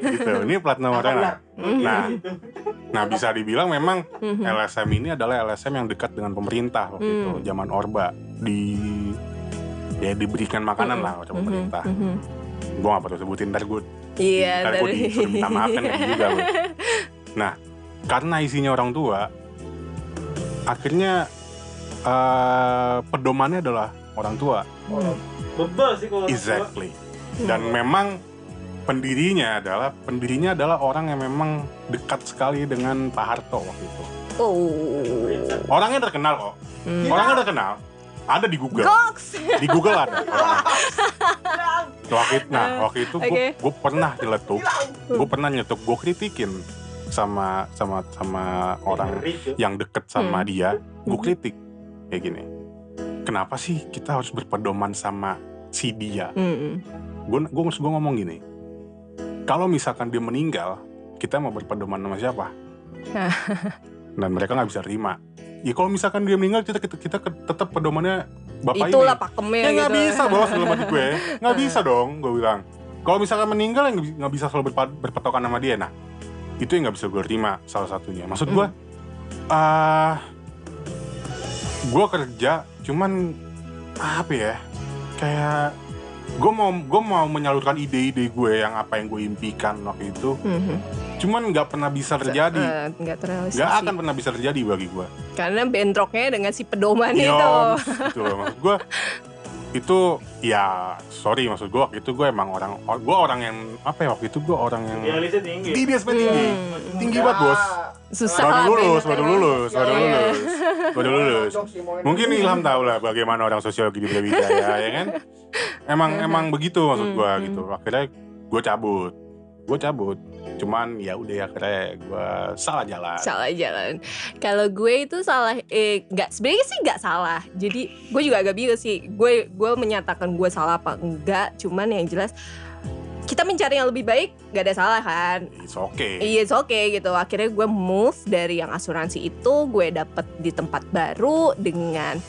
Gitu. Ini plat nomor merah. nah nah bisa dibilang memang Mhm. LSM ini adalah LSM yang dekat dengan pemerintah waktu itu Hmm. zaman Orba. Di ya diberikan makanan lah oleh Mhm, pemerintah. Mhm. gue gak perlu sebutin ntar gue Iya, ntar gue disuruh minta maaf kan kayak juga nah karena isinya orang tua akhirnya eh, pedomannya adalah orang tua Hmm. bebel sih kalau orang tua. exactly dan memang pendirinya adalah pendirinya adalah orang yang memang dekat sekali dengan Pak Harto waktu itu Oh. orangnya terkenal kok Hmm. orangnya terkenal ada di Google Goks. di Google ada waktu itu, nah waktu itu Oke. gue pernah nyeletuk gue pernah nyeletuk gue kritikin sama sama sama orang yang deket sama Hmm. dia gue kritik kayak gini. Kenapa sih kita harus berpedoman sama si dia? Gue gue gue ngomong gini. Kalau misalkan dia meninggal kita mau berpedoman sama siapa? Dan mereka nggak bisa terima. Ya kalau misalkan dia meninggal kita kita, kita tetap pedomannya bapak Itulah ini pakemnya ya nggak gitu. bisa bos dalam hati gue. Nggak bisa dong gue bilang. Kalau misalkan meninggal ya nggak bi- nggak bisa selalu berpa- berpatokan sama dia. Nah itu yang nggak bisa gue terima salah satunya. Maksud gue ah gue kerja cuman apa ya kayak gue mau gue mau menyalurkan ide-ide gue yang apa yang gue impikan waktu itu. Mhm. cuman nggak pernah bisa terjadi. Eh, nggak nggak akan pernah bisa terjadi bagi gue Karena bentroknya dengan si pedoman Yoms, itu. gitu gue itu ya sorry maksud gue waktu itu gue emang orang gue orang yang apa ya waktu itu gue orang yang Idealisnya tinggi. Tinggi tinggi. Hmm. tinggi banget bos. Susah baru lulus baru lulus baru Iya. lulus baru lulus. Mungkin Ilham tahu lah bagaimana orang sosiologi di Brawijaya ya kan? Emang emang begitu maksud gue Hmm. gitu. akhirnya gue cabut. Gue cabut cuman ya udah akhirnya gue salah jalan salah jalan. Kalau gue itu salah, eh nggak sebenarnya sih nggak salah. Jadi gue juga agak bingung sih. Gue gue menyatakan gue salah apa enggak. Cuman yang jelas kita mencari yang lebih baik nggak ada salah kan. it's okay Iya, it's okay gitu. Akhirnya gue move dari yang asuransi itu, gue dapet di tempat baru dengan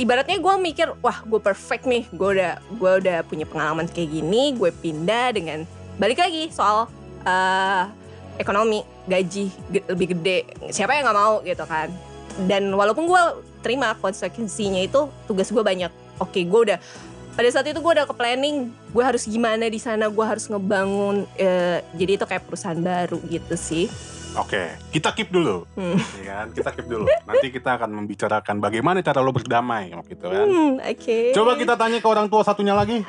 ibaratnya gue mikir, wah gue perfect nih, gue udah gue udah punya pengalaman kayak gini, gue pindah dengan balik lagi soal eh, ekonomi, gaji ge- lebih gede, siapa yang nggak mau gitu kan? Dan walaupun gue terima konsekuensinya itu, tugas gue banyak. Oke, gue udah pada saat itu gue udah ke planning gue harus gimana di sana gue harus ngebangun eh, jadi itu kayak perusahaan baru gitu sih Oke, kita keep dulu. Hmm. Ya kan? Kita keep dulu. Nanti kita akan membicarakan bagaimana cara lo berdamai gitu kan. Hmm, oke Coba kita tanya ke orang tua satunya lagi.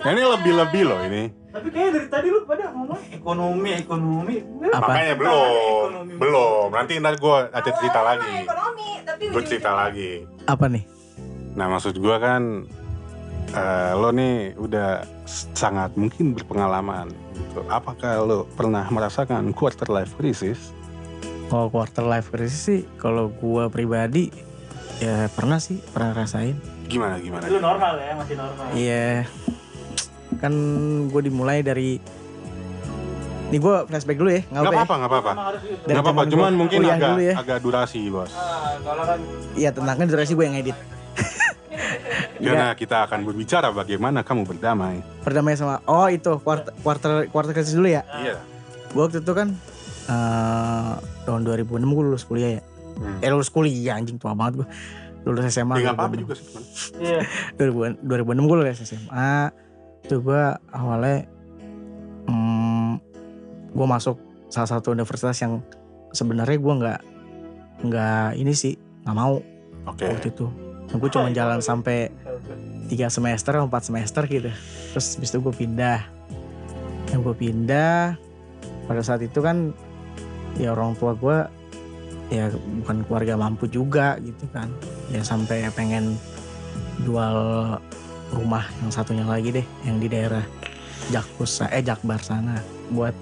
Nah, ini lebih-lebih loh ini. Tapi kayaknya dari tadi lu pada ngomong ekonomi ekonomi Apa? Makanya belum, belum. Nanti ntar gue ada cerita lagi. ekonomi tapi Gue cerita lagi. Apa nih? Nah maksud gue kan eh, lo nih udah sangat mungkin berpengalaman gitu. Apakah lo pernah merasakan quarter life crisis? Kalau quarter life crisis sih, kalau gua pribadi ya pernah sih, pernah rasain. Gimana gimana? Itu normal ya, masih normal. Iya. Kan gue dimulai dari Nih gue flashback dulu ya, nggak Gak apa-apa ya? apa-apa, gak apa-apa. Dari Gak apa-apa, cuman mungkin agak dulu ya. agak durasi bos. kalau kan Iya tenangkan durasi gue yang edit. Karena kita akan berbicara bagaimana kamu berdamai. Perdamaian sama Oh itu quarter quarter quarter krisis dulu ya. Iya. Gue waktu itu kan eh tahun 2006 gue lulus kuliah ya. Hmm. Eh lulus kuliah anjing tua banget gue. Lulus SMA. Ya, nggak apa-apa 2006. juga sih. cuman. iya. 2000 2006 gue lulus SMA. Itu gue awalnya hmm, gue masuk salah satu universitas yang sebenarnya gue nggak nggak ini sih nggak mau Oke. waktu itu. Gue cuma jalan sampai tiga semester atau empat semester gitu terus habis itu gue pindah yang gue pindah pada saat itu kan ya orang tua gue ya bukan keluarga mampu juga gitu kan ya sampai pengen jual rumah yang satunya lagi deh yang di daerah Jakpus eh Jakbar sana buat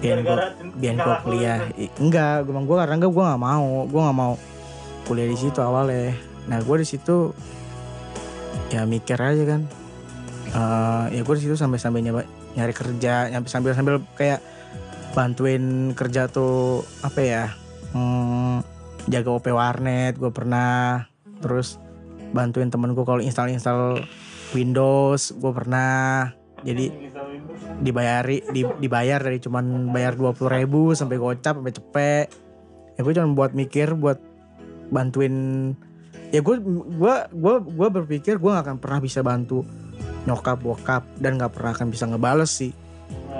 biar gue biar gue kuliah. Enggak gue gue karena enggak gue nggak mau gue nggak mau kuliah di situ awalnya. Nah gue di situ ya mikir aja kan. Eh ya gue di situ sampai sampai nyari kerja nyampe sambil sambil kayak bantuin kerja tuh apa ya hmm, jaga OP warnet gue pernah. Terus bantuin temen gue kalau install install Windows gue pernah. Jadi dibayari di, dibayar dari cuman bayar dua puluh ribu sampai gocap sampai cepet. Ya gue cuma buat mikir buat bantuin. Ya gue gua gua gua berpikir gue gak akan pernah bisa bantu nyokap bokap dan gak pernah akan bisa ngebales sih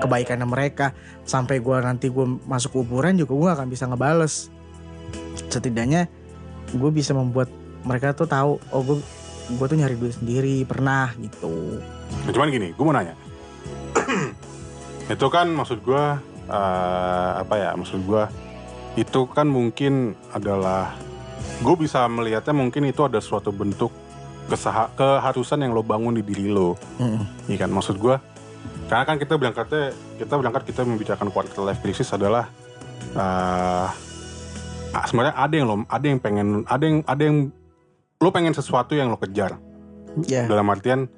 kebaikannya mereka. Sampai gue nanti gue masuk kuburan juga gue gak akan bisa ngebales. Setidaknya gue bisa membuat mereka tuh tahu oh gue gue tuh nyari duit sendiri pernah gitu Nah, cuman gini, gue mau nanya. itu kan maksud gue eh, apa ya? Maksud gue itu kan mungkin adalah gue bisa melihatnya mungkin itu ada suatu bentuk kesaha, keharusan yang lo bangun di diri lo, Mm-mm. iya kan? Maksud gue karena kan kita berangkatnya kita berangkat kita membicarakan quarter life crisis adalah ah, sebenarnya ada yang lo ada yang pengen ada yang ada yang lo pengen sesuatu yang lo kejar. Ya. Dalam artian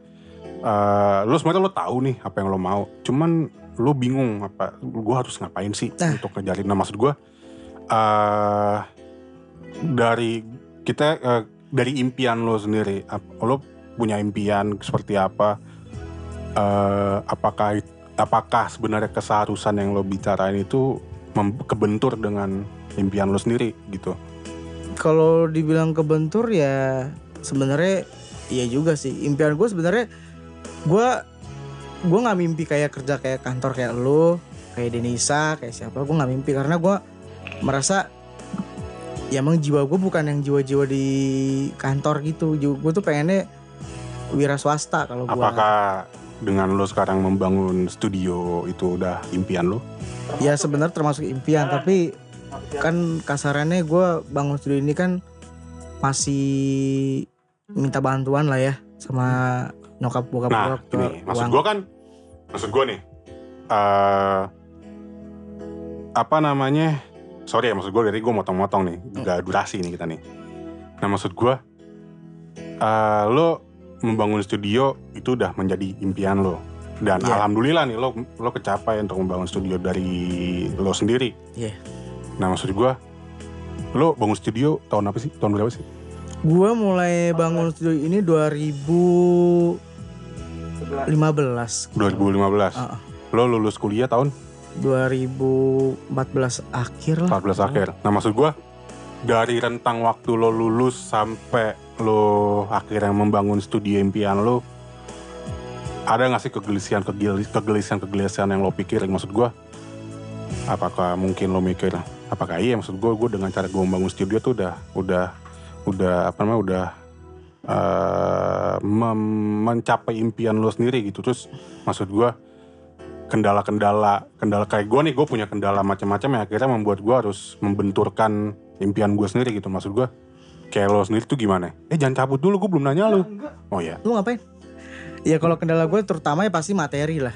eh lo sebenarnya lo tahu nih apa yang lo mau. Cuman lo bingung apa gue harus ngapain sih Nah. untuk ngejarin. Nah maksud gue eh dari kita eh, dari impian lo sendiri ap- lo punya impian seperti apa? Eh apakah apakah sebenarnya keseharusan yang lo bicarain itu kebentur dengan impian lo sendiri gitu kalau dibilang kebentur ya sebenarnya iya juga sih. Impian gue sebenarnya gue gue nggak mimpi kayak kerja kayak kantor kayak lo kayak Denisa kayak siapa gue nggak mimpi. Karena gue merasa ya emang jiwa gue bukan yang jiwa-jiwa di kantor gitu. Gue tuh pengennya wira swasta kalau gue apakah dengan lo sekarang membangun studio itu udah impian lo ya sebenarnya termasuk impian tapi kan kasarannya gue bangun studio ini kan masih minta bantuan lah ya sama nyokap bokap Nah, gue ke ini maksud gue kan, maksud gue nih, eh apa namanya? Sorry ya, maksud gue dari gue motong-motong nih, Hmm. gak durasi nih kita nih. Nah, maksud gue, eh lo membangun studio itu udah menjadi impian lo. Dan Iya. alhamdulillah nih lo lo kecapai untuk membangun studio dari lo sendiri. Iya. Nah, maksud gue, lo bangun studio tahun apa sih? Tahun berapa sih? gue mulai bangun studio ini 2015 2015. Ah, ah. Lo lulus kuliah tahun 2014 akhir lah 14 akhir. Nah maksud gua dari rentang waktu lo lulus sampai lo akhirnya membangun studio impian lo, ada nggak sih kegelisahan kegelisahan kegelisahan yang lo pikirin? Maksud gua, apakah mungkin lo mikir, apakah iya? Maksud gua, gua dengan cara gua membangun studio tuh udah udah udah apa namanya udah eh, mem- mencapai impian lo sendiri gitu. Terus maksud gua kendala-kendala kendala kayak gue nih gue punya kendala macam-macam yang akhirnya membuat gue harus membenturkan impian gue sendiri gitu. Maksud gue kayak lo sendiri tuh gimana? Eh jangan cabut dulu gue belum nanya lo oh ya lu ngapain? Ya kalau kendala gue terutama ya pasti materi lah.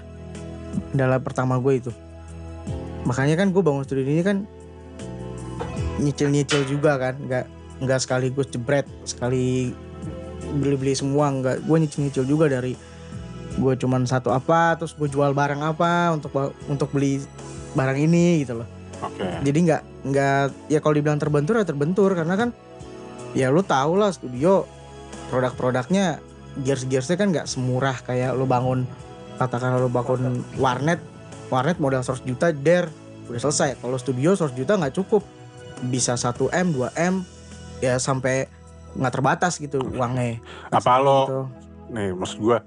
Kendala pertama gue itu. Makanya kan gue bangun studio ini kan nyicil-nyicil juga kan, nggak nggak sekaligus jebret sekali beli-beli semua nggak. Gue nyicil-nyicil juga dari gue cuman satu apa terus gue jual barang apa untuk untuk beli barang ini gitu loh. Oke. jadi nggak nggak ya kalau dibilang terbentur ya terbentur karena kan ya lu tau lah studio produk-produknya gears-gearsnya kan nggak semurah kayak lu bangun katakan lu bangun warnet warnet modal 100 juta der udah selesai. Kalau studio 100 juta nggak cukup bisa 1 m 2 m ya sampai nggak terbatas gitu uangnya Apa lo Gitu. nih maksud gua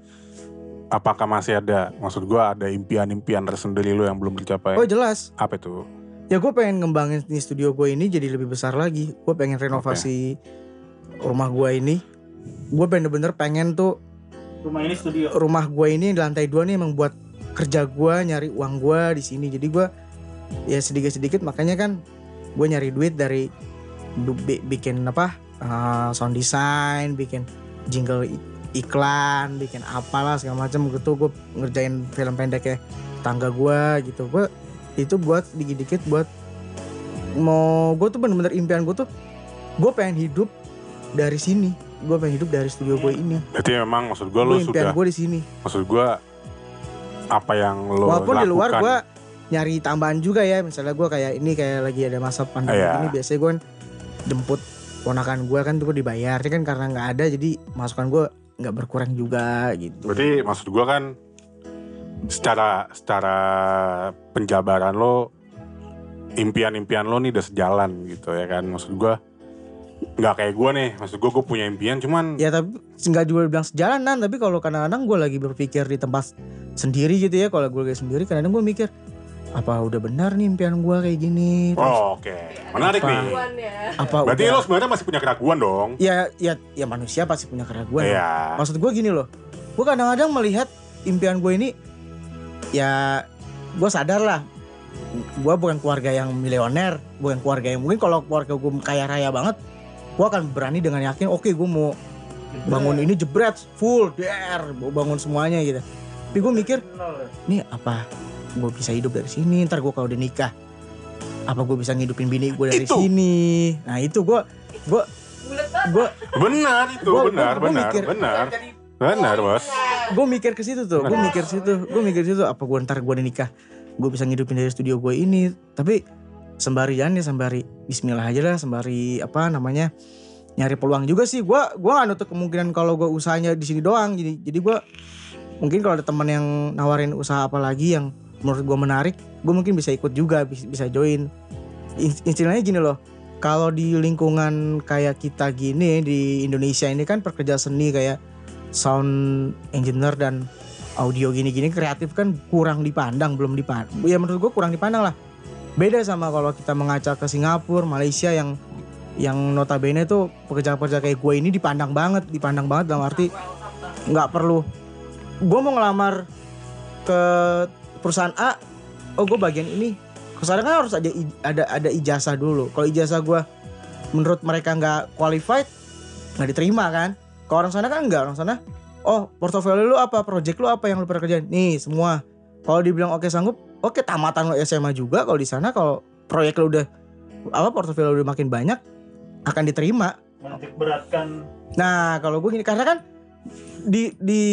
apakah masih ada maksud gua ada impian-impian tersendiri lo yang belum tercapai? oh jelas Apa itu? ya gue pengen ngembangin di studio gue ini jadi lebih besar lagi gue pengen renovasi rumah gue ini gue bener-bener pengen tuh Rumah ini studio. rumah gue ini di lantai dua nih emang buat kerja gue nyari uang gue di sini jadi gue ya sedikit sedikit makanya kan gue nyari duit dari bikin apa uh, sound design bikin jingle iklan bikin apalah segala macam gitu. Gue ngerjain film pendeknya tangga gue gitu. Gue itu buat dikit-dikit buat mau gue tuh bener-bener impian gue tuh gue pengen hidup dari sini. Gue pengen hidup dari studio gue ini. Berarti memang maksud lo gue impian sudah gue di sini. maksud gua apa yang lo Walaupun lakukan di luar gue nyari tambahan juga ya, misalnya gue kayak ini kayak lagi ada masa pandemi Iya. ini biasanya gue jemput ponakan gue kan tuh gue dibayar, Ini kan? Karena nggak ada jadi masukan gue nggak berkurang juga gitu. Berarti maksud gua kan secara secara penjabaran lo impian-impian lo nih udah sejalan gitu ya kan? Maksud gua nggak kayak gua nih. Maksud gua gue punya impian cuman Ya tapi nggak juga bilang sejalanan, tapi kalau kadang-kadang gue lagi berpikir di tempat sendiri gitu ya, kalau gue lagi sendiri kadang-kadang gue mikir apa udah benar nih impian gue kayak gini, terus oh oke. Menarik Apa? nih. apa berarti udah- lo sebenarnya masih punya keraguan dong? Ya ya ya manusia pasti punya keraguan. iya. Maksud gue gini loh, gue kadang-kadang melihat impian gue ini, ya gue sadar lah, gue bukan keluarga yang miliuner, bukan keluarga yang mungkin kalau keluarga gue kaya raya banget, gue akan berani dengan yakin, oke gue mau bangun ini jebret full der, mau bangun semuanya gitu. Tapi gue mikir, nih apa gue bisa hidup dari sini, ntar gue kalau udah nikah, apa gue bisa ngidupin bini gue dari Itu. sini? Nah itu gue, gue, gue benar itu Gua- benar gua- gua benar mikir. benar benar bos gue mikir ke situ tuh, gue mikir situ, gue mikir situ apa gue ntar gue udah nikah, gue bisa ngidupin dari studio gue ini, tapi sembari jalan ya sembari Bismillah aja lah, sembari apa namanya nyari peluang juga sih, gue gue gak nutup kemungkinan kalau gue usahanya di sini doang, jadi jadi gue mungkin kalau ada teman yang nawarin usaha apa lagi yang menurut gue menarik, gue mungkin bisa ikut juga, bisa, join. In- Istilahnya gini loh, kalau di lingkungan kayak kita gini di Indonesia ini kan pekerja seni kayak sound engineer dan audio gini-gini kreatif kan kurang dipandang belum dipandang ya menurut gue kurang dipandang lah beda sama kalau kita mengacak ke Singapura Malaysia yang yang notabene tuh pekerja-pekerja kayak gue ini dipandang banget dipandang banget dalam arti nggak perlu gue mau ngelamar ke perusahaan A oh gue bagian ini. Ke sana kan harus ada ada ada ijazah dulu kalau ijazah gue menurut mereka nggak qualified nggak diterima kan? Kalau orang sana kan enggak orang sana oh portofolio lu apa? Project lu apa yang lu pernah kerjain? Nih semua. Kalau dibilang oke sanggup oke tamatan lu SMA juga. Kalau di sana kalau proyek lu udah apa portofolio lu udah makin banyak akan diterima. Menitik beratkan. Nah kalau gue gini karena kan di di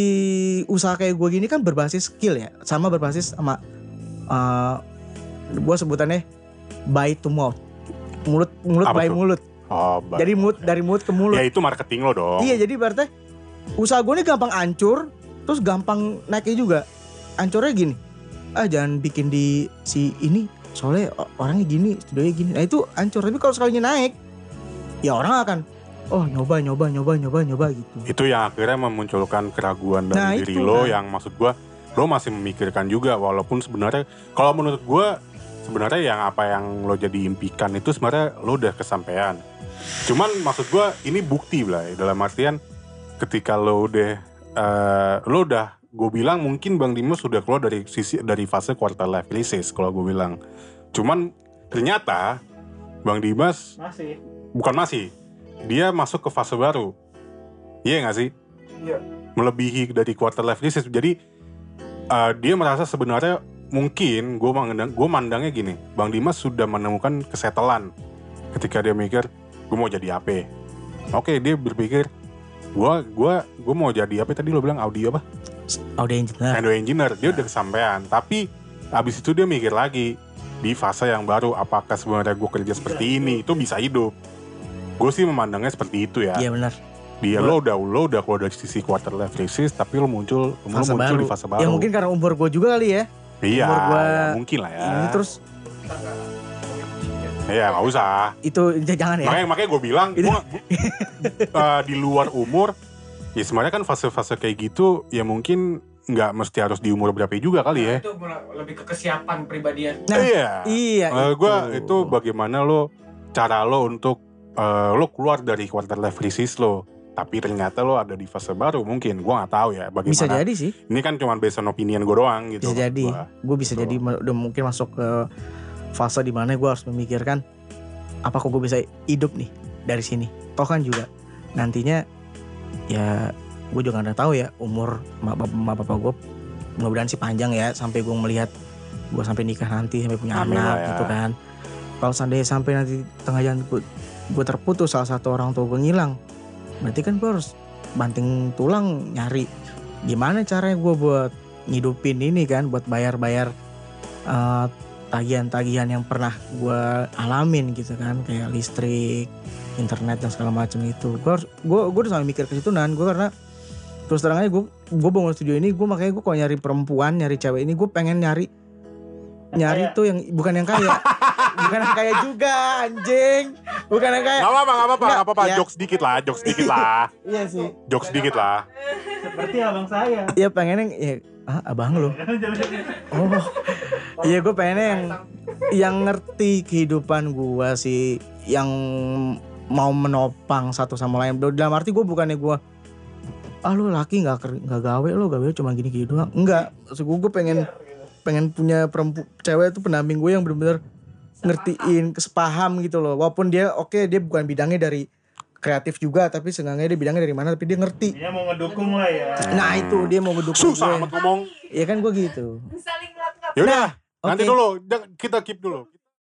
usaha kayak gue gini kan berbasis skill ya, sama berbasis sama uh, gue sebutannya by to mouth, mulut mulut Apa by mulut. oh ba- Jadi mulut dari mulut ke mulut. ya itu marketing lo dong Iya jadi berarti usaha gue ini gampang hancur, terus gampang naiknya juga. Hancurnya gini, ah jangan bikin di si ini soalnya orangnya gini, studionya gini. Nah itu hancur. Tapi kalau sekalinya naik, ya orang akan oh nyoba nyoba nyoba nyoba nyoba gitu. itu yang akhirnya memunculkan keraguan dari Nah, diri itu lo kan. yang maksud gua lo masih memikirkan juga walaupun sebenarnya kalau menurut gua sebenarnya yang apa yang lo jadi impikan itu sebenarnya lo udah kesampaian. Cuman maksud gua ini bukti lah ya, dalam artian ketika lo udah eh, lo udah gue bilang mungkin Bang Dimas sudah keluar dari sisi dari fase quarter life crisis kalau gue bilang. Cuman ternyata Bang Dimas masih. Bukan masih dia masuk ke fase baru iya nggak sih Iya. melebihi dari quarter life crisis. Jadi eh, dia merasa sebenarnya mungkin gue mandang gue mandangnya gini, Bang Dimas sudah menemukan kesetelan ketika dia mikir gue mau jadi apa. Oke, dia berpikir gua gua gua mau jadi apa tadi lo bilang audio apa? audio engineer Audio engineer. Dia udah kesampaian, tapi abis itu dia mikir lagi di fase yang baru apakah sebenarnya gue kerja seperti ini itu bisa hidup. Gue sih memandangnya seperti itu ya. iya benar Dia lo udah lo udah keluar dari sisi quarter life crisis tapi lo muncul lo muncul baru. di fase baru. ya mungkin karena umur gue juga kali ya iya, umur gua ya, mungkin lah ya. ini terus Iya nggak usah. itu jangan ya Makanya makanya gue bilang gua, eh, di luar umur ya sebenarnya kan fase-fase kayak gitu ya mungkin nggak mesti harus di umur berapa juga kali ya. Itu lebih ke kesiapan pribadian. Nah, iya. iya Eh, gua itu bagaimana lo cara lo untuk eh, lo keluar dari quarter life crisis lo. Tapi ternyata lo ada di fase baru mungkin. Gua nggak tahu ya bagaimana. Bisa jadi sih. Ini kan cuma based on opinion gue doang gitu bisa jadi. gue bisa Betul. jadi udah mungkin masuk ke fase di mana gue harus memikirkan apakah gue bisa hidup nih dari sini? Toh kan juga nantinya ya gue juga nggak tahu ya umur ma bapak, gue mudah-mudahan sih panjang ya sampai gue melihat gue sampai nikah nanti sampai punya Amin anak ya. gitu kan. Kalau seandainya sampai nanti tengah jalan gue, gue terputus salah satu orang tua gue ngilang. Berarti kan gue harus banting tulang nyari gimana caranya gue buat ngidupin ini kan buat bayar-bayar eh, tagihan-tagihan yang pernah gue alamin gitu kan kayak listrik internet dan segala macam itu. Gue gue gue udah sampai mikir ke situ nan. Gue karena terus terang aja gue gue bangun studio ini gue makanya gue kalau nyari perempuan nyari cewek ini gue pengen nyari nyari kaya. tuh yang bukan yang kaya bukan yang kaya juga anjing bukan yang kaya Gak apa-apa, gak apa-apa, Nggak, gak apa-apa. ya. Jokes dikit lah, jokes dikit lah. iya sih Jokes dikit lah. Seperti abang saya. Iya pengennya ya ah, abang lo. Oh. Iya gue pengennya yang yang ngerti kehidupan gua sih yang mau menopang satu sama lain. Dalam arti gue bukannya gua ah lu laki nggak ker- nggak gawe lo gawe cuma gini gini doang enggak maksud gue gue pengen pengen punya perempu cewek itu pendamping gue yang bener-bener ngertiin kesepaham gitu loh walaupun dia oke dia bukan bidangnya dari kreatif juga tapi seenggaknya dia bidangnya dari mana tapi dia ngerti Dia mau ngedukung lah ya. nah itu dia mau ngedukung Susah gue amat ngomong. Iya kan gue gitu. Ya udah, nanti oke. dulu, jangan- kita keep dulu.